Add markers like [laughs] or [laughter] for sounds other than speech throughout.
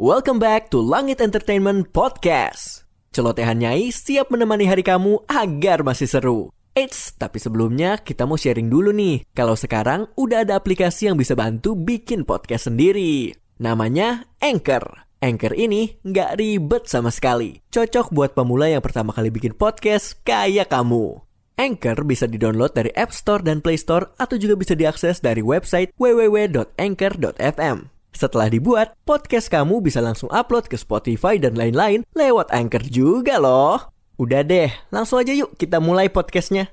Welcome back to Langit Entertainment Podcast. Celotehan Nyai siap menemani hari kamu agar masih seru. Eits, tapi sebelumnya kita mau sharing dulu nih. Kalau sekarang udah ada aplikasi yang bisa bantu bikin podcast sendiri. Namanya Anchor. Anchor ini nggak ribet sama sekali. Cocok buat pemula yang pertama kali bikin podcast kayak kamu. Anchor bisa didownload dari App Store dan Play Store atau juga bisa diakses dari website www.anchor.fm. Setelah dibuat, podcast kamu bisa langsung upload ke Spotify dan lain-lain lewat Anchor juga loh. Udah deh, langsung aja yuk kita mulai podcastnya.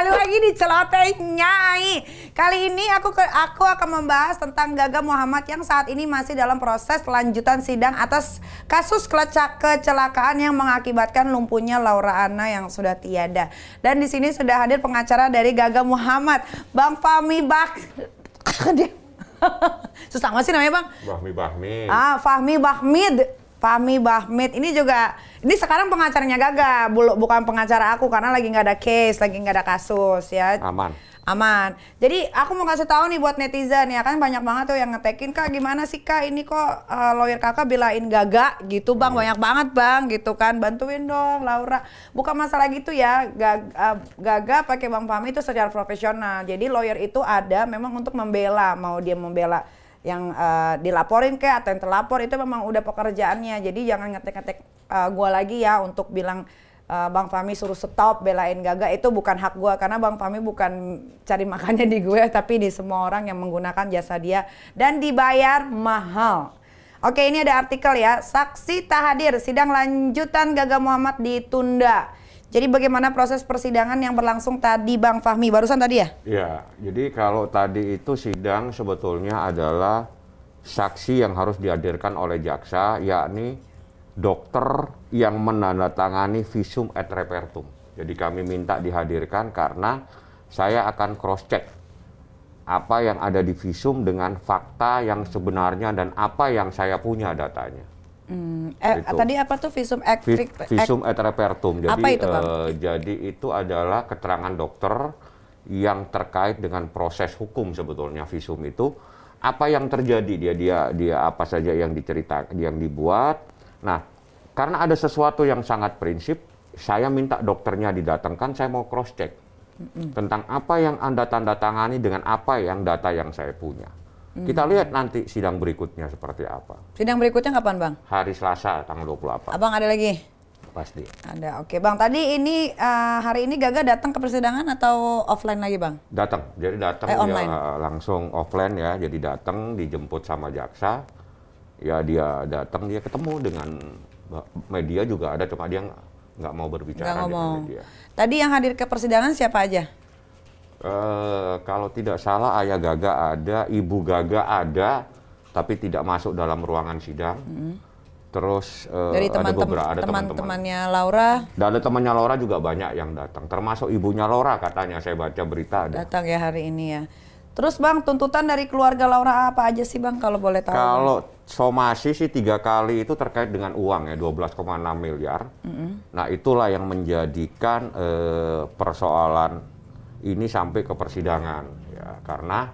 Kembali lagi di celoteh nyai. Kali ini aku ke, aku akan membahas tentang Gaga Muhammad yang saat ini masih dalam proses lanjutan sidang atas kasus kelecak kecelakaan yang mengakibatkan lumpuhnya Laura Anna yang sudah tiada. Dan di sini sudah hadir pengacara dari Gaga Muhammad, Bang Fahmi Bak. [coughs] [laughs] Susah nggak sih namanya Bang? Bahmi Bahmi. Ah, Fahmi Bahmid. Fahmi Bahmid ini juga ini sekarang pengacaranya Gaga, bukan pengacara aku karena lagi nggak ada case, lagi nggak ada kasus ya. Aman. Aman. Jadi aku mau kasih tahu nih buat netizen ya kan banyak banget tuh yang ngetekin kak gimana sih kak ini kok uh, lawyer kakak belain Gaga gitu bang banyak banget bang gitu kan bantuin dong Laura. Bukan masalah gitu ya Gaga, uh, Gaga pakai bang Fahmi itu secara profesional. Jadi lawyer itu ada memang untuk membela mau dia membela yang uh, dilaporin ke atau yang terlapor itu memang udah pekerjaannya. Jadi jangan ngetek-ngetek uh, gua lagi ya untuk bilang uh, Bang Fahmi suruh stop belain Gaga itu bukan hak gua karena Bang Fahmi bukan cari makannya di gue [laughs] tapi di semua orang yang menggunakan jasa dia dan dibayar mahal. Oke, ini ada artikel ya. Saksi tak hadir, sidang lanjutan Gaga Muhammad ditunda. Jadi bagaimana proses persidangan yang berlangsung tadi Bang Fahmi? Barusan tadi ya? Ya, jadi kalau tadi itu sidang sebetulnya adalah saksi yang harus dihadirkan oleh jaksa, yakni dokter yang menandatangani visum et repertum. Jadi kami minta dihadirkan karena saya akan cross check apa yang ada di visum dengan fakta yang sebenarnya dan apa yang saya punya datanya. Hmm, eh, Itu. tadi apa tuh visum Vi- ekstrik? visum et repertum. Jadi, Apa itu, Bang? eh, jadi itu adalah keterangan dokter yang terkait dengan proses hukum sebetulnya visum itu apa yang terjadi dia dia dia apa saja yang diceritakan yang dibuat. Nah, karena ada sesuatu yang sangat prinsip, saya minta dokternya didatangkan, saya mau cross check tentang apa yang Anda tanda tangani dengan apa yang data yang saya punya. Kita lihat nanti sidang berikutnya seperti apa. Sidang berikutnya kapan Bang? Hari Selasa tanggal 28 Abang ada lagi? pasti. Ada, oke Bang. Tadi ini eh, hari ini Gaga datang ke persidangan atau offline lagi Bang? Datang, jadi datang Eh, online. langsung offline ya, jadi datang dijemput sama jaksa, ya dia datang dia ketemu dengan media juga ada, cuma dia nggak- mau berbicara Nggak dengan ngomong. media. Tadi yang hadir ke persidangan siapa aja? Eh, kalau tidak salah ayah Gaga ada, ibu Gaga ada, tapi tidak masuk dalam ruangan sidang. Terus eh, Mm-hmm. Dari ada teman-teman beberapa ada teman-teman. teman-temannya Laura Dan ada temannya Laura juga banyak yang datang, termasuk ibunya Laura katanya saya baca berita ada. datang ya hari ini ya. Terus Bang, tuntutan dari keluarga Laura apa aja sih Bang kalau boleh tahu? Kalau somasi sih tiga kali itu terkait dengan uang ya 12,6 miliar. Nah itulah yang menjadikan eh, persoalan ini sampai ke persidangan. Ya karena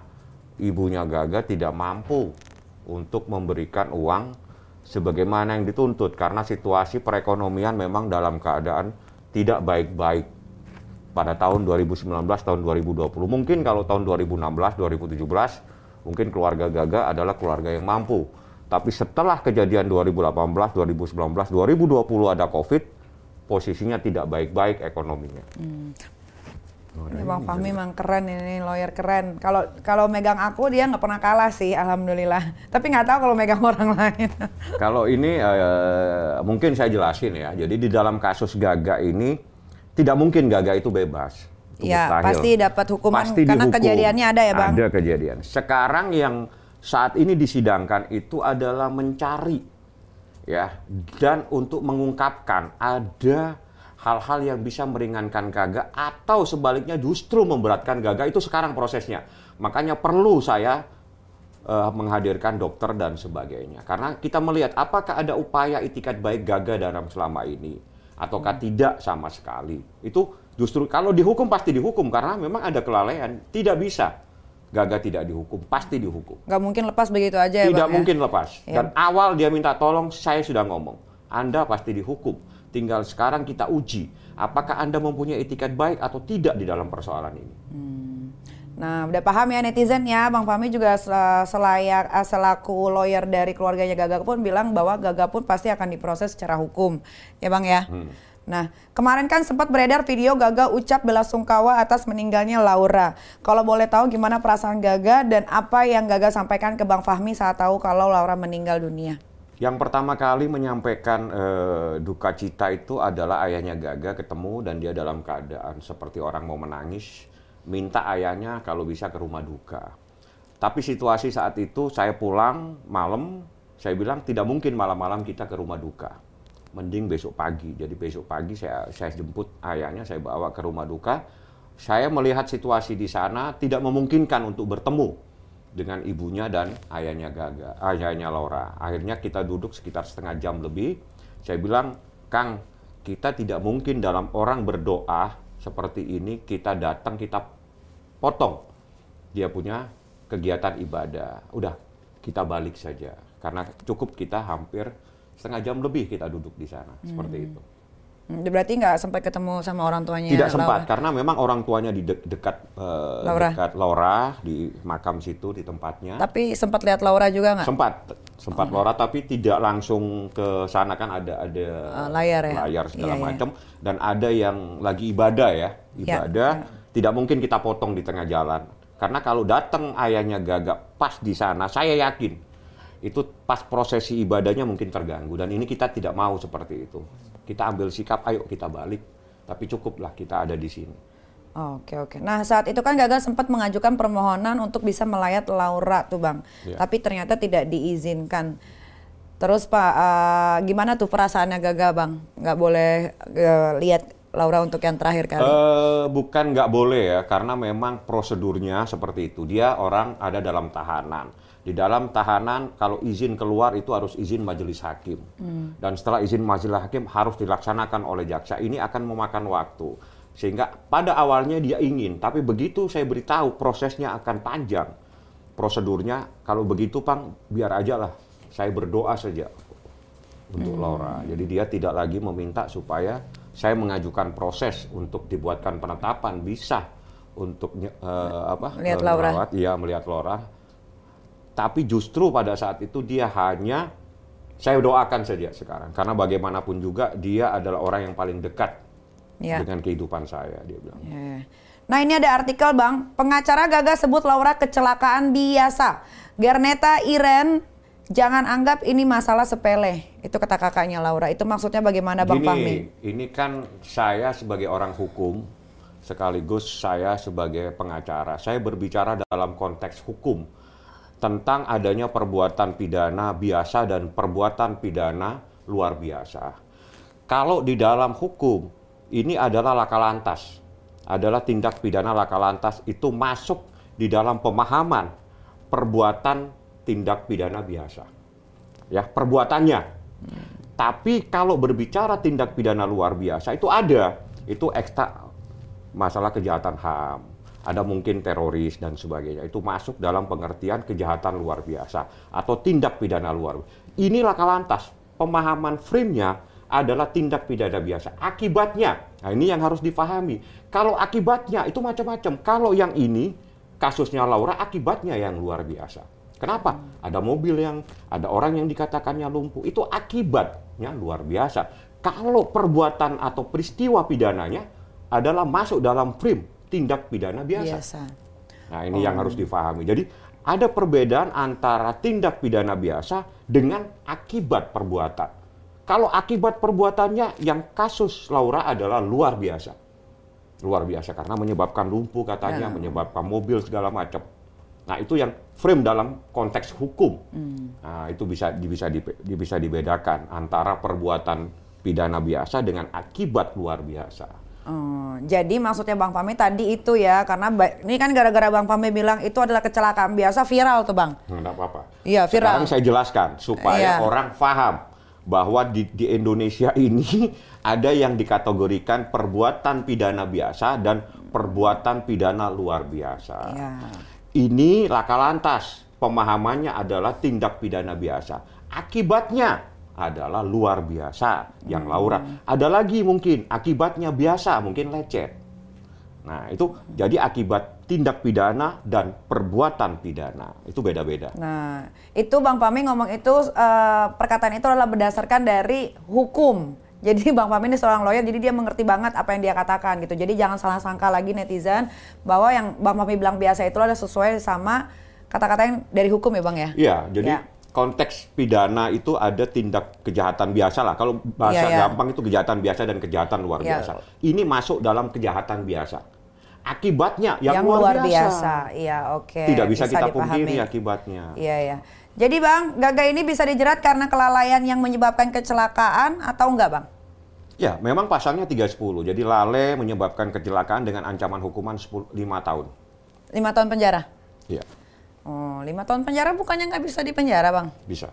ibunya Gaga tidak mampu untuk memberikan uang sebagaimana yang dituntut karena situasi perekonomian memang dalam keadaan tidak baik-baik. Pada tahun 2019 tahun 2020 mungkin kalau tahun 2016 2017 mungkin keluarga Gaga adalah keluarga yang mampu. Tapi setelah kejadian 2018 2019 2020 ada Covid posisinya tidak baik-baik ekonominya Ini Bang Fahmi memang keren ini lawyer keren. Kalau kalau megang aku dia nggak pernah kalah sih, alhamdulillah. Tapi nggak tahu kalau megang [laughs] orang lain. Kalau ini eh, mungkin saya jelasin ya. Jadi di dalam kasus Gaga ini tidak mungkin Gaga itu bebas. Iya, pasti dapat hukuman Pasti karena dihukum. kejadiannya ada ya, Bang? Ada kejadian. Sekarang yang saat ini disidangkan itu adalah mencari ya dan untuk mengungkapkan ada hal-hal yang bisa meringankan Gaga atau sebaliknya justru memberatkan Gaga itu sekarang prosesnya. Makanya perlu saya eh, menghadirkan dokter dan sebagainya. Karena kita melihat apakah ada upaya itikat baik Gaga dalam selama ini ataukah tidak sama sekali. Itu justru kalau dihukum pasti dihukum karena memang ada kelalaian. Tidak bisa Gaga tidak dihukum, pasti dihukum. Nggak mungkin lepas begitu aja ya Tidak Bang, ya? mungkin lepas. Ya. Dan awal dia minta tolong, saya sudah ngomong. Anda pasti dihukum. Tinggal sekarang kita uji, apakah Anda mempunyai etikat baik atau tidak di dalam persoalan ini. Nah, udah paham ya netizen ya, Bang Fahmi juga sel- selayak eh, selaku lawyer dari keluarganya Gaga pun bilang bahwa Gaga pun pasti akan diproses secara hukum, ya Bang ya. Nah, kemarin kan sempat beredar video Gaga ucap bela sungkawa atas meninggalnya Laura. Kalau boleh tahu gimana perasaan Gaga dan apa yang Gaga sampaikan ke Bang Fahmi saat tahu kalau Laura meninggal dunia? Yang pertama kali menyampaikan eh, duka cita itu adalah ayahnya Gaga ketemu dan dia dalam keadaan seperti orang mau menangis, minta ayahnya kalau bisa ke rumah duka. Tapi situasi saat itu saya pulang malam, saya bilang tidak mungkin malam-malam kita ke rumah duka. Mending besok pagi. Jadi besok pagi saya saya jemput ayahnya, saya bawa ke rumah duka. Saya melihat situasi di sana tidak memungkinkan untuk bertemu dengan ibunya dan ayahnya Gaga, ayahnya Laura. Akhirnya kita duduk sekitar setengah jam lebih. Saya bilang, Kang, kita tidak mungkin dalam orang berdoa seperti ini kita datang kita potong dia punya kegiatan ibadah. Udah, kita balik saja. Karena cukup kita hampir setengah jam lebih kita duduk di sana, seperti itu. Hmm, Berarti nggak sempat ketemu sama orang tuanya Tidak Laura? sempat karena memang orang tuanya di de- dekat eh, Laura. dekat Laura di makam situ di tempatnya. Tapi sempat lihat Laura juga nggak? Sempat, sempat Laura tapi tidak langsung ke sana kan ada ada Eh, layar ya? layar segala Iya, iya. macam dan ada yang lagi ibadah ya, Ya, ibadah tidak mungkin kita potong di tengah jalan karena kalau datang ayahnya gagak pas di sana, saya yakin itu pas prosesi ibadahnya mungkin terganggu dan ini kita tidak mau seperti itu. Kita ambil sikap, ayo kita balik, tapi cukuplah kita ada di sini. Oke oke. Nah saat itu kan Gaga sempat mengajukan permohonan untuk bisa melayat Laura tuh bang, Iya. tapi ternyata tidak diizinkan. Terus Pak, eh, gimana tuh perasaannya Gaga bang? Nggak boleh eh, lihat Laura untuk yang terakhir kali? Eh, bukan nggak boleh ya, karena memang prosedurnya seperti itu. Dia orang ada dalam tahanan. Di dalam tahanan, kalau izin keluar itu harus izin majelis hakim. Dan setelah izin majelis hakim harus dilaksanakan oleh jaksa. Ini akan memakan waktu. Sehingga pada awalnya dia ingin, tapi begitu saya beritahu prosesnya akan panjang. Prosedurnya, kalau begitu Pang, biar aja lah. Saya berdoa saja untuk Laura. Jadi dia tidak lagi meminta supaya saya mengajukan proses untuk dibuatkan penetapan bisa untuk eh, apa? Melihat Laura. merawat, Iya, melihat Laura. Tapi justru pada saat itu dia hanya saya doakan saja sekarang karena bagaimanapun juga dia adalah orang yang paling dekat Ya. dengan kehidupan saya dia bilang. Ya. Nah ini ada artikel bang, pengacara Gaga sebut Laura kecelakaan biasa. Garneta Iren, jangan anggap ini masalah sepele. Itu kata kakaknya Laura. Itu maksudnya bagaimana bang Gini, Fahmi? ini kan saya sebagai orang hukum sekaligus saya sebagai pengacara. Saya berbicara dalam konteks hukum tentang adanya perbuatan pidana biasa dan perbuatan pidana luar biasa. Kalau di dalam hukum ini adalah laka lantas, adalah tindak pidana laka lantas itu masuk di dalam pemahaman perbuatan tindak pidana biasa. Ya, perbuatannya. Tapi kalau berbicara tindak pidana luar biasa itu ada, itu ekstra masalah kejahatan HAM, ada mungkin teroris dan sebagainya. Itu masuk dalam pengertian kejahatan luar biasa atau tindak pidana luar. Inilah kalantas pemahaman frame-nya adalah tindak pidana biasa. Akibatnya, nah ini yang harus difahami. Kalau akibatnya itu macam-macam. Kalau yang ini kasusnya Laura akibatnya yang luar biasa. Kenapa? Ada mobil yang, ada orang yang dikatakannya lumpuh. Itu akibatnya luar biasa. Kalau perbuatan atau peristiwa pidananya adalah masuk dalam frame tindak pidana biasa. Biasa. Nah, ini yang harus difahami. Jadi, ada perbedaan antara tindak pidana biasa dengan akibat perbuatan. Kalau akibat perbuatannya yang kasus Laura adalah luar biasa. Luar biasa karena menyebabkan lumpuh katanya, Ya. menyebabkan mobil segala macam. Nah, itu yang frame dalam konteks hukum. Nah, itu bisa bisa di- bisa dibedakan antara perbuatan pidana biasa dengan akibat luar biasa. Oh, jadi maksudnya Bang Fahmi tadi itu ya, karena ini kan gara-gara Bang Fahmi bilang itu adalah kecelakaan biasa viral tuh Bang. Nggak apa-apa. Iya, viral. Sekarang saya jelaskan supaya Iya. orang paham bahwa di, di Indonesia [laughs] ini ada yang dikategorikan perbuatan pidana biasa dan perbuatan pidana luar biasa. Iya. Ini laka lantas pemahamannya adalah tindak pidana biasa. Akibatnya adalah luar biasa yang Laura. Ada lagi mungkin akibatnya biasa, mungkin lecet. Nah, itu jadi akibat tindak pidana dan perbuatan pidana. Itu beda-beda. Nah, itu Bang Fahmi ngomong itu eh, perkataan itu adalah berdasarkan dari hukum. Jadi [laughs] Bang Fahmi ini seorang lawyer, jadi dia mengerti banget apa yang dia katakan gitu. Jadi jangan salah sangka lagi netizen bahwa yang Bang Fahmi bilang biasa itu adalah sesuai sama kata-kata yang dari hukum ya Bang ya? Iya, jadi Ya. Konteks pidana itu ada tindak kejahatan biasa lah. Kalau bahasa Iya, iya. gampang itu kejahatan biasa dan kejahatan luar Iya. biasa. Ini masuk dalam kejahatan biasa. Akibatnya yang, yang luar biasa. Iya, oke. Tidak bisa, kita dipahami. pungkiri akibatnya. Iya, iya. Jadi Bang, Gaga ini bisa dijerat karena kelalaian yang menyebabkan kecelakaan atau enggak Bang? Ya, memang pasalnya 310. Jadi lalai menyebabkan kecelakaan dengan ancaman hukuman 10, 5 tahun. Lima tahun penjara? Iya, Oh, lima tahun penjara bukannya nggak bisa dipenjara Bang? bisa.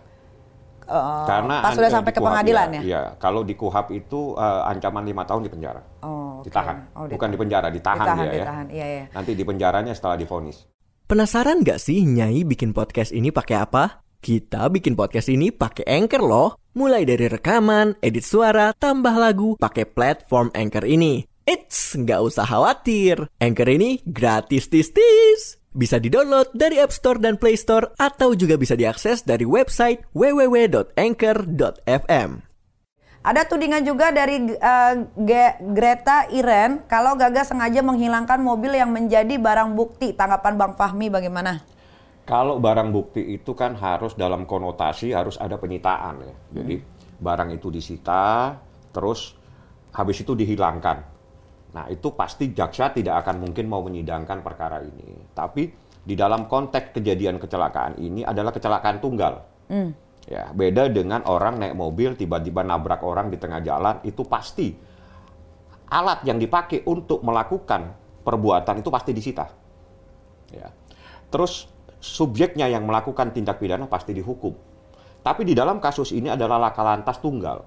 Eh, Karena pas sudah sampai ke pengadilan ya? Iya, kalau di KUHAP itu eh, ancaman 5 tahun di penjara. Oh, oke. Ditahan. Oh, Bukan di penjara, ditahan, Ditahan, dia ditahan. ya. Iya, iya. Nanti di penjaranya setelah divonis. Penasaran nggak sih Nyai bikin podcast ini pakai apa? Kita bikin podcast ini pakai Anchor loh. Mulai dari rekaman, edit suara, tambah lagu, pakai platform Anchor ini. Eits, nggak usah khawatir. Anchor ini gratis tis-tis. Bisa didownload dari App Store dan Play Store atau juga bisa diakses dari website www.anchor.fm. Ada tudingan juga dari Ge- Greta Iren kalau Gaga sengaja menghilangkan mobil yang menjadi barang bukti. Tanggapan Bang Fahmi bagaimana? Kalau barang bukti itu kan harus dalam konotasi harus ada penyitaan ya. Jadi barang itu disita, terus habis itu dihilangkan. Nah itu pasti jaksa tidak akan mungkin mau menyidangkan perkara ini. Tapi di dalam konteks kejadian kecelakaan ini adalah kecelakaan tunggal. Ya beda dengan orang naik mobil tiba-tiba nabrak orang di tengah jalan itu pasti alat yang dipakai untuk melakukan perbuatan itu pasti disita. Ya. Terus subjeknya yang melakukan tindak pidana pasti dihukum. Tapi di dalam kasus ini adalah laka lantas tunggal.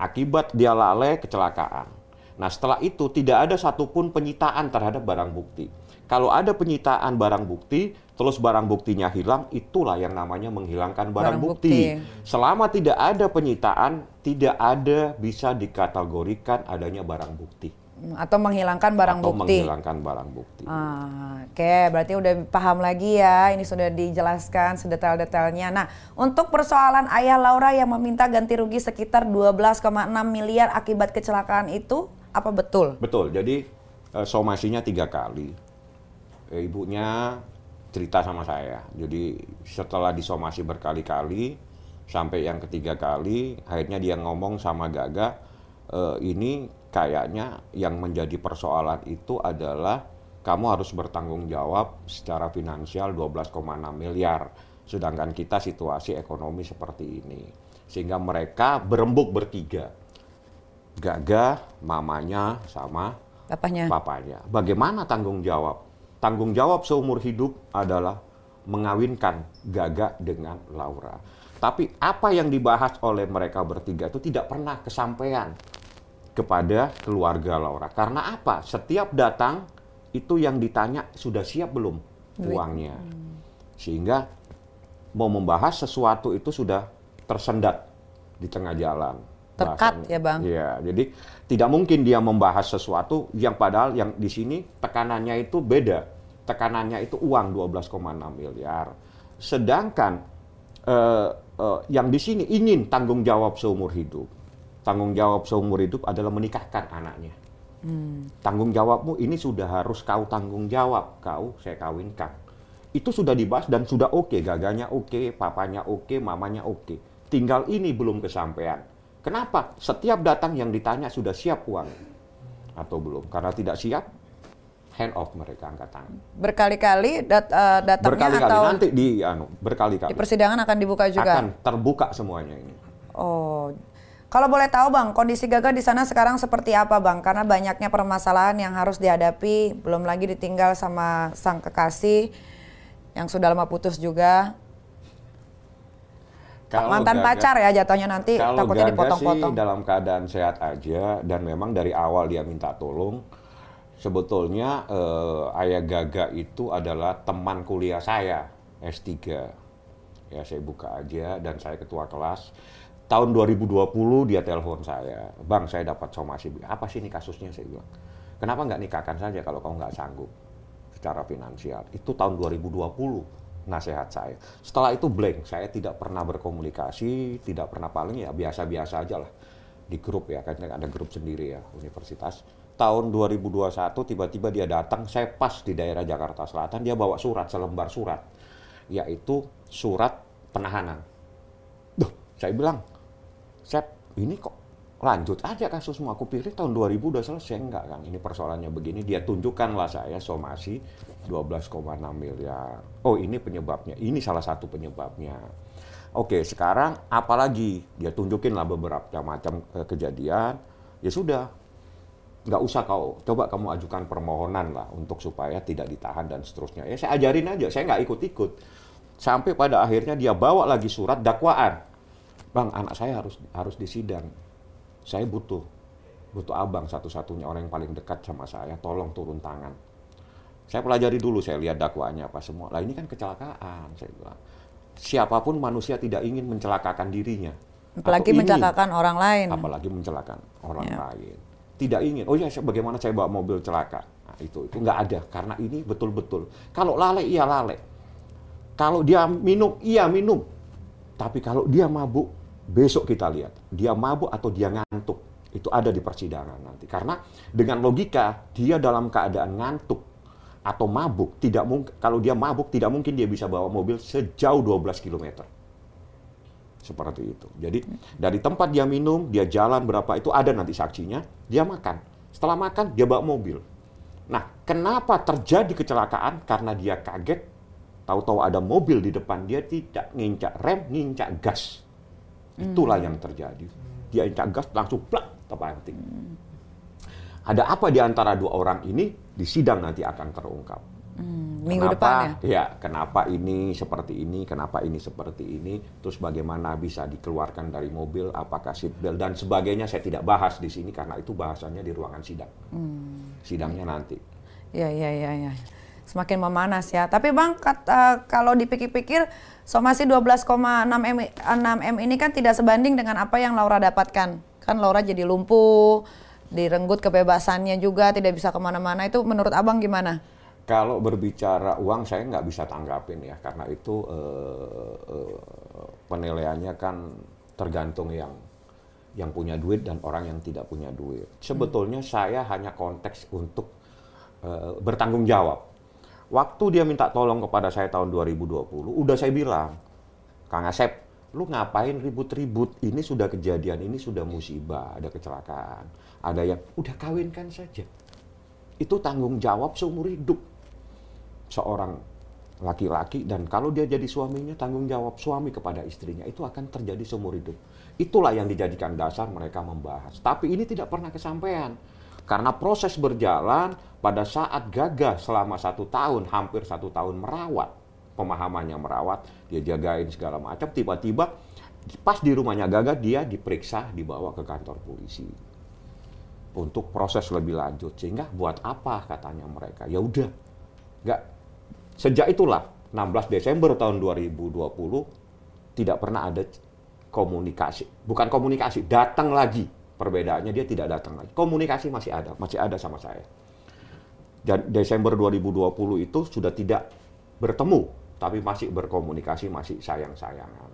Akibat dia lalai kecelakaan. Nah setelah itu tidak ada satupun penyitaan terhadap barang bukti. Kalau ada penyitaan barang bukti, terus barang buktinya hilang, itulah yang namanya menghilangkan barang, Barang bukti. bukti. Selama tidak ada penyitaan, tidak ada bisa dikategorikan adanya barang bukti. Hmm, Atau menghilangkan barang atau bukti? menghilangkan barang bukti. Ah, Oke, berarti udah paham lagi ya. Ini sudah dijelaskan sedetail-detailnya. Nah, untuk persoalan ayah Laura yang meminta ganti rugi sekitar 12,6 miliar akibat kecelakaan itu, apa betul? Betul, jadi eh, somasinya tiga kali. Eh, ibunya cerita sama saya. Jadi setelah disomasi berkali-kali, sampai yang ketiga kali, akhirnya dia ngomong sama Gaga, "Eh, ini kayaknya yang menjadi persoalan itu adalah kamu harus bertanggung jawab secara finansial 12,6 miliar. Sedangkan kita situasi ekonomi seperti ini. Sehingga mereka berembuk bertiga. Gaga, mamanya, sama Bapaknya? papanya. Bagaimana tanggung jawab? Tanggung jawab seumur hidup adalah mengawinkan Gaga dengan Laura. Tapi apa yang dibahas oleh mereka bertiga itu tidak pernah kesampaian kepada keluarga Laura. Karena apa? Setiap datang itu yang ditanya sudah siap belum uangnya. Sehingga mau membahas sesuatu itu sudah tersendat di tengah jalan. Terkat bahasanya. ya, Bang? Iya, jadi tidak mungkin dia membahas sesuatu yang padahal yang di sini tekanannya itu beda. Tekanannya itu uang 12,6 miliar. Sedangkan eh, eh, yang di sini ingin tanggung jawab seumur hidup. Tanggung jawab seumur hidup adalah menikahkan anaknya. Tanggung jawabmu ini sudah harus kau tanggung jawab. Kau saya kawinkan. Itu sudah dibahas dan sudah oke. Gaganya oke, papanya oke, mamanya oke. Tinggal ini belum kesampaian. Kenapa? Setiap datang yang ditanya sudah siap uang atau belum? Karena tidak siap, hand off mereka angkat tangan. Berkali-kali dat- eh, datangnya Berkali-kali atau nanti di anu, berkali-kali di persidangan akan dibuka juga? akan terbuka semuanya ini. Oh, Kalau boleh tahu Bang, kondisi Gaga di sana sekarang seperti apa Bang? Karena banyaknya permasalahan yang harus dihadapi, belum lagi ditinggal sama sang kekasih yang sudah lama putus juga. Kalau Mantan Gaga- pacar ya jatuhnya nanti Kalau takutnya dipotong-potong. sih dalam keadaan sehat aja dan memang dari awal dia minta tolong. Sebetulnya eh, ayah Gaga itu adalah teman kuliah saya S3. Ya saya buka aja dan saya ketua kelas. Tahun 2020 dia telepon saya, Bang saya dapat somasi. Apa sih ini kasusnya saya bilang. Kenapa nggak nikahkan saja kalau kamu nggak sanggup secara finansial? Itu tahun 2020 nasihat saya. Setelah itu blank, saya tidak pernah berkomunikasi, tidak pernah paling ya biasa-biasa aja lah di grup ya, kan ada grup sendiri ya universitas. Tahun 2021 tiba-tiba dia datang, saya pas di daerah Jakarta Selatan, dia bawa surat, selembar surat, yaitu surat penahanan. Duh, saya bilang, Sep, ini kok lanjut aja kasusmu. Aku pikir tahun 2000 udah selesai. Enggak kan, ini persoalannya begini. Dia tunjukkanlah saya somasi 12,6 miliar. Oh ini penyebabnya, ini salah satu penyebabnya. Oke, sekarang apalagi? Dia tunjukin lah beberapa macam eh, kejadian. Ya sudah, nggak usah kau coba kamu ajukan permohonan lah untuk supaya tidak ditahan dan seterusnya ya saya ajarin aja saya nggak ikut-ikut sampai pada akhirnya dia bawa lagi surat dakwaan bang anak saya harus harus disidang saya butuh butuh abang satu-satunya orang yang paling dekat sama saya tolong turun tangan saya pelajari dulu saya lihat dakwaannya apa semua lah ini kan kecelakaan saya bilang siapa pun manusia tidak ingin mencelakakan dirinya Apalagi mencelakakan orang lain. apalagi mencelakakan orang Ya. lain. Tidak ingin. Oh ya, bagaimana saya bawa mobil celaka? Nah, itu itu nggak ada karena ini betul-betul. Kalau lalai iya lalai. Kalau dia minum iya minum. Tapi kalau dia mabuk, besok kita lihat dia mabuk atau dia ngantuk. Itu ada di persidangan nanti. Karena dengan logika dia dalam keadaan ngantuk atau mabuk tidak mungkin kalau dia mabuk tidak mungkin dia bisa bawa mobil sejauh 12 km seperti itu. Jadi dari tempat dia minum, dia jalan berapa itu ada nanti saksinya, dia makan. Setelah makan dia bawa mobil. Nah, kenapa terjadi kecelakaan? Karena dia kaget, tahu-tahu ada mobil di depan dia tidak ngincak rem, ngincak gas. Itulah yang terjadi. Dia injak gas langsung plak terbanting. Ada apa di antara dua orang ini di sidang nanti akan terungkap. Hmm, minggu kenapa, depan ya. Ya, kenapa ini seperti ini, kenapa ini seperti ini, terus bagaimana bisa dikeluarkan dari mobil, apakah belt dan sebagainya saya tidak bahas di sini karena itu bahasannya di ruangan sidang. Hmm. Sidangnya nanti. Ya, ya, ya, ya. Semakin memanas ya. Tapi Bang, kat- eh, kalau dipikir-pikir, somasi 12,6 M, 6 M ini kan tidak sebanding dengan apa yang Laura dapatkan. Kan Laura jadi lumpuh, direnggut kebebasannya juga, tidak bisa ke mana-mana. Itu menurut Abang gimana? Kalau berbicara uang saya nggak bisa tanggapin ya karena itu eh, eh, penilaiannya kan tergantung yang yang punya duit dan orang yang tidak punya duit. Sebetulnya saya hanya konteks untuk eh, bertanggung jawab. Waktu dia minta tolong kepada saya tahun 2020, udah saya bilang, Kang Asep, lu ngapain ribut-ribut? Ini sudah kejadian, ini sudah musibah, ada kecelakaan. Ada yang udah kawinkan saja. Itu tanggung jawab seumur hidup seorang laki-laki dan kalau dia jadi suaminya tanggung jawab suami kepada istrinya itu akan terjadi seumur hidup. Itulah yang dijadikan dasar mereka membahas. Tapi ini tidak pernah kesampaian karena proses berjalan pada saat gagah selama satu tahun hampir satu tahun merawat. Pemahamannya merawat dia jagain segala macam. Tiba-tiba pas di rumahnya gagah dia diperiksa dibawa ke kantor polisi. Untuk proses lebih lanjut sehingga buat apa katanya mereka? Ya udah nggak. Sejak itulah 16 Desember tahun 2020 tidak pernah ada komunikasi. Bukan komunikasi datang lagi perbedaannya dia tidak datang lagi. Komunikasi masih ada masih ada sama saya. Dan Desember 2020 itu sudah tidak bertemu tapi masih berkomunikasi masih sayang-sayangan.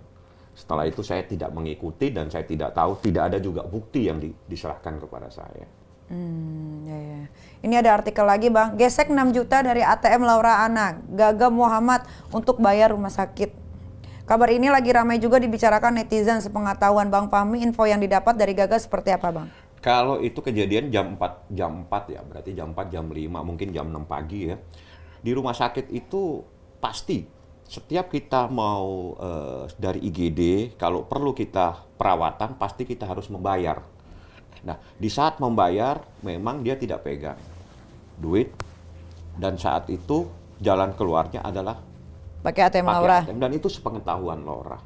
Setelah itu saya tidak mengikuti dan saya tidak tahu tidak ada juga bukti yang di- diserahkan kepada saya. Hmm, ya, ya. Ini ada artikel lagi Bang, gesek 6 juta dari ATM Laura Ana, Gaga Muhammad untuk bayar rumah sakit. Kabar ini lagi ramai juga dibicarakan netizen sepengetahuan Bang Fahmi, info yang didapat dari Gaga seperti apa Bang? Kalau itu kejadian jam 4 jam 4 ya, berarti jam 4 jam 5, mungkin jam 6 pagi ya. Di rumah sakit itu pasti setiap kita mau eh, dari IGD, kalau perlu kita perawatan, pasti kita harus membayar. Nah, di saat membayar, memang dia tidak pegang duit, dan saat itu jalan keluarnya adalah Pakai ATM pakai Laura. ATM, dan itu sepengetahuan Laura.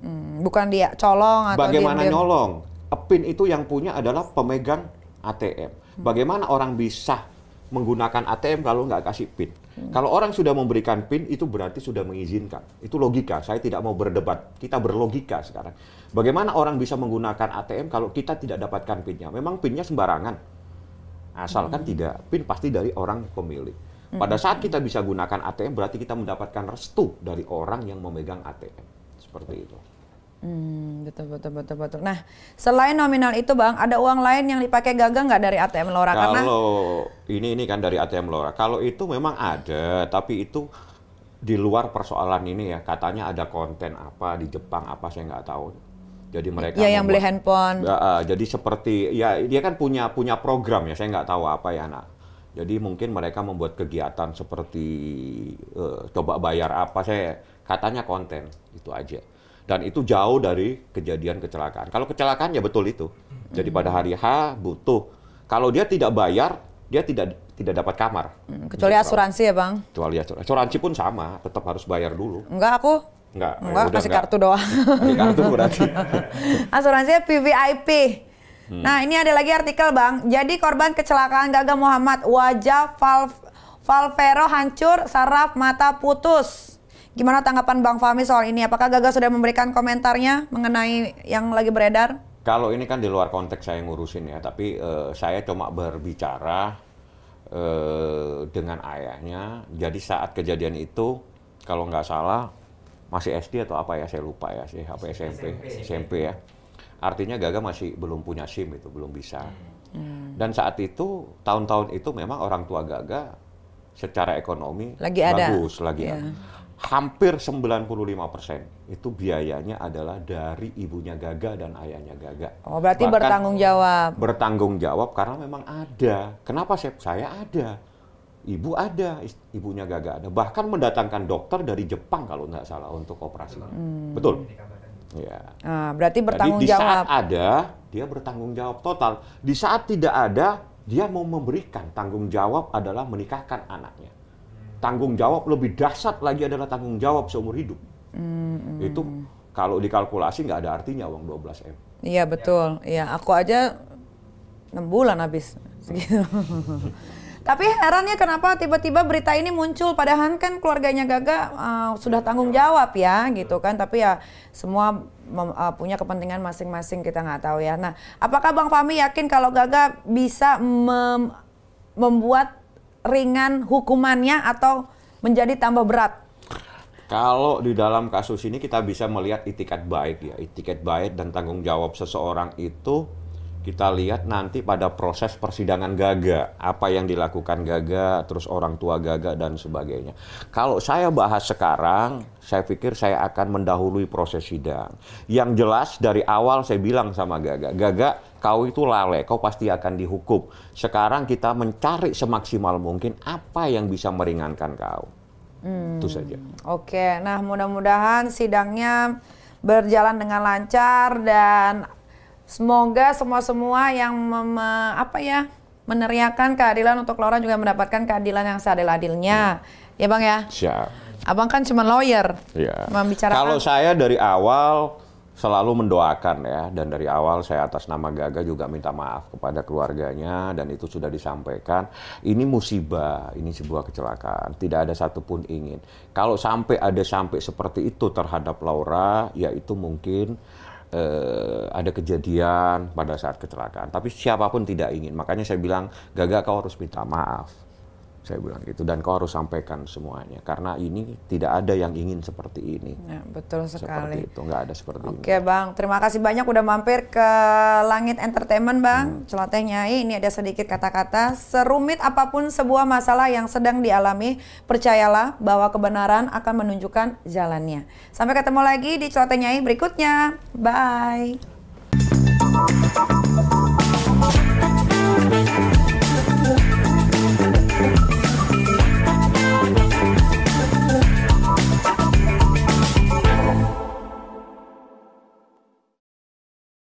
Hmm, bukan dia colong atau Bagaimana diem-diem. nyolong? PIN itu yang punya adalah pemegang ATM. Bagaimana orang bisa menggunakan ATM kalau nggak kasih PIN? Kalau orang sudah memberikan PIN, itu berarti sudah mengizinkan. Itu logika. Saya tidak mau berdebat. Kita berlogika sekarang. Bagaimana orang bisa menggunakan ATM kalau kita tidak dapatkan PIN-nya? Memang PIN-nya sembarangan. Asalkan tidak, PIN pasti dari orang pemilik. Pada saat kita bisa gunakan ATM, berarti kita mendapatkan restu dari orang yang memegang ATM. Seperti itu. Hmm, betul betul betul betul. Nah, selain nominal itu bang, ada uang lain yang dipakai Gaga nggak dari ATM? Karena Kalau ini ini kan dari ATM Laura. Kalau itu memang ada, tapi itu di luar persoalan ini ya. Katanya ada konten apa di Jepang apa saya nggak tahu. Jadi mereka ya yang beli handphone. Ya, ah, jadi seperti ya dia kan punya punya program ya. Saya nggak tahu apa ya nak. Jadi mungkin mereka membuat kegiatan seperti eh, coba bayar apa saya katanya konten itu aja. Dan itu jauh dari kejadian kecelakaan. Kalau kecelakaan ya betul itu. Jadi pada hari H butuh. Kalau dia tidak bayar, dia tidak tidak dapat kamar. Hmm, kecuali asuransi ya bang? Kecuali asuransi. Asuransi pun sama, tetap harus bayar dulu. Enggak aku. Enggak, ya Enggak, udah, kasih enggak. kartu doang. Kasih kartu berarti. [laughs] Asuransinya PVIP. Hmm. Nah ini ada lagi artikel bang. Jadi korban kecelakaan Gaga Muhammad wajah val Valvero hancur, saraf mata putus. Gimana tanggapan Bang Fahmi soal ini? Apakah Gaga sudah memberikan komentarnya mengenai yang lagi beredar? Kalau ini kan di luar konteks saya ngurusin ya, tapi eh, saya cuma berbicara eh, dengan ayahnya. Jadi saat kejadian itu, kalau nggak salah masih SD atau apa ya, saya lupa ya, sih apa SMP, SMP ya. Artinya Gaga masih belum punya SIM itu, belum bisa. Dan saat itu, tahun-tahun itu memang orang tua Gaga secara ekonomi Lagi ada. bagus, lagi Iya. ada. Hampir 95% itu biayanya adalah dari ibunya Gaga dan ayahnya Gaga. Oh berarti Bahkan bertanggung jawab. bertanggung jawab karena memang ada. Kenapa saya? Saya ada. Ibu ada, ibunya Gaga ada. Bahkan mendatangkan dokter dari Jepang kalau nggak salah untuk operasinya. Betul. Ya. Nah, berarti Jadi bertanggung di jawab. saat ada, dia bertanggung jawab total. Di saat tidak ada, dia mau memberikan tanggung jawab adalah menikahkan anaknya. Tanggung jawab lebih dahsyat lagi adalah tanggung jawab seumur hidup. Hmm, Itu kalau dikalkulasi nggak ada artinya uang 12 m. Iya betul. Iya, aku aja 6 bulan habis segitu. [laughs] Tapi herannya kenapa tiba-tiba berita ini muncul padahal kan keluarganya Gaga uh, sudah tanggung jawab ya gitu kan. Tapi ya semua mem- uh, punya kepentingan masing-masing kita nggak tahu ya. Nah, apakah Bang Fahmi yakin kalau Gaga bisa mem- membuat ringan hukumannya atau menjadi tambah berat? Kalau di dalam kasus ini kita bisa melihat itikat baik ya, itikat baik dan tanggung jawab seseorang itu kita lihat nanti pada proses persidangan Gaga, apa yang dilakukan Gaga, terus orang tua Gaga dan sebagainya. Kalau saya bahas sekarang, saya pikir saya akan mendahului proses sidang. Yang jelas dari awal saya bilang sama Gaga, Gaga kau itu lalai, kau pasti akan dihukum. Sekarang kita mencari semaksimal mungkin apa yang bisa meringankan kau. Itu saja. Oke, nah mudah-mudahan sidangnya berjalan dengan lancar dan semoga semua-semua yang mem- apa ya meneriakan keadilan untuk Laura juga mendapatkan keadilan yang seadil-adilnya. Ya Bang ya. Siap. Abang kan cuma lawyer. Ya. Membicarakan Kalau saya dari awal selalu mendoakan ya dan dari awal saya atas nama Gaga juga minta maaf kepada keluarganya dan itu sudah disampaikan. Ini musibah, ini sebuah kecelakaan, tidak ada satupun ingin. Kalau sampai ada sampai seperti itu terhadap Laura, ya itu mungkin eh, ada kejadian pada saat kecelakaan. Tapi siapa pun tidak ingin. Makanya saya bilang, Gaga kau harus minta maaf. Saya bilang gitu dan kau harus sampaikan semuanya karena ini tidak ada yang ingin seperti ini. Ya, betul Seperti sekali. itu, nggak ada seperti ini. Oke Bang, terima kasih banyak udah mampir ke Langit Entertainment Bang. Celoteh Nyai, ini ada sedikit kata-kata. Serumit apa pun sebuah masalah yang sedang dialami, percayalah bahwa kebenaran akan menunjukkan jalannya. Sampai ketemu lagi di Celoteh Nyai berikutnya. Bye.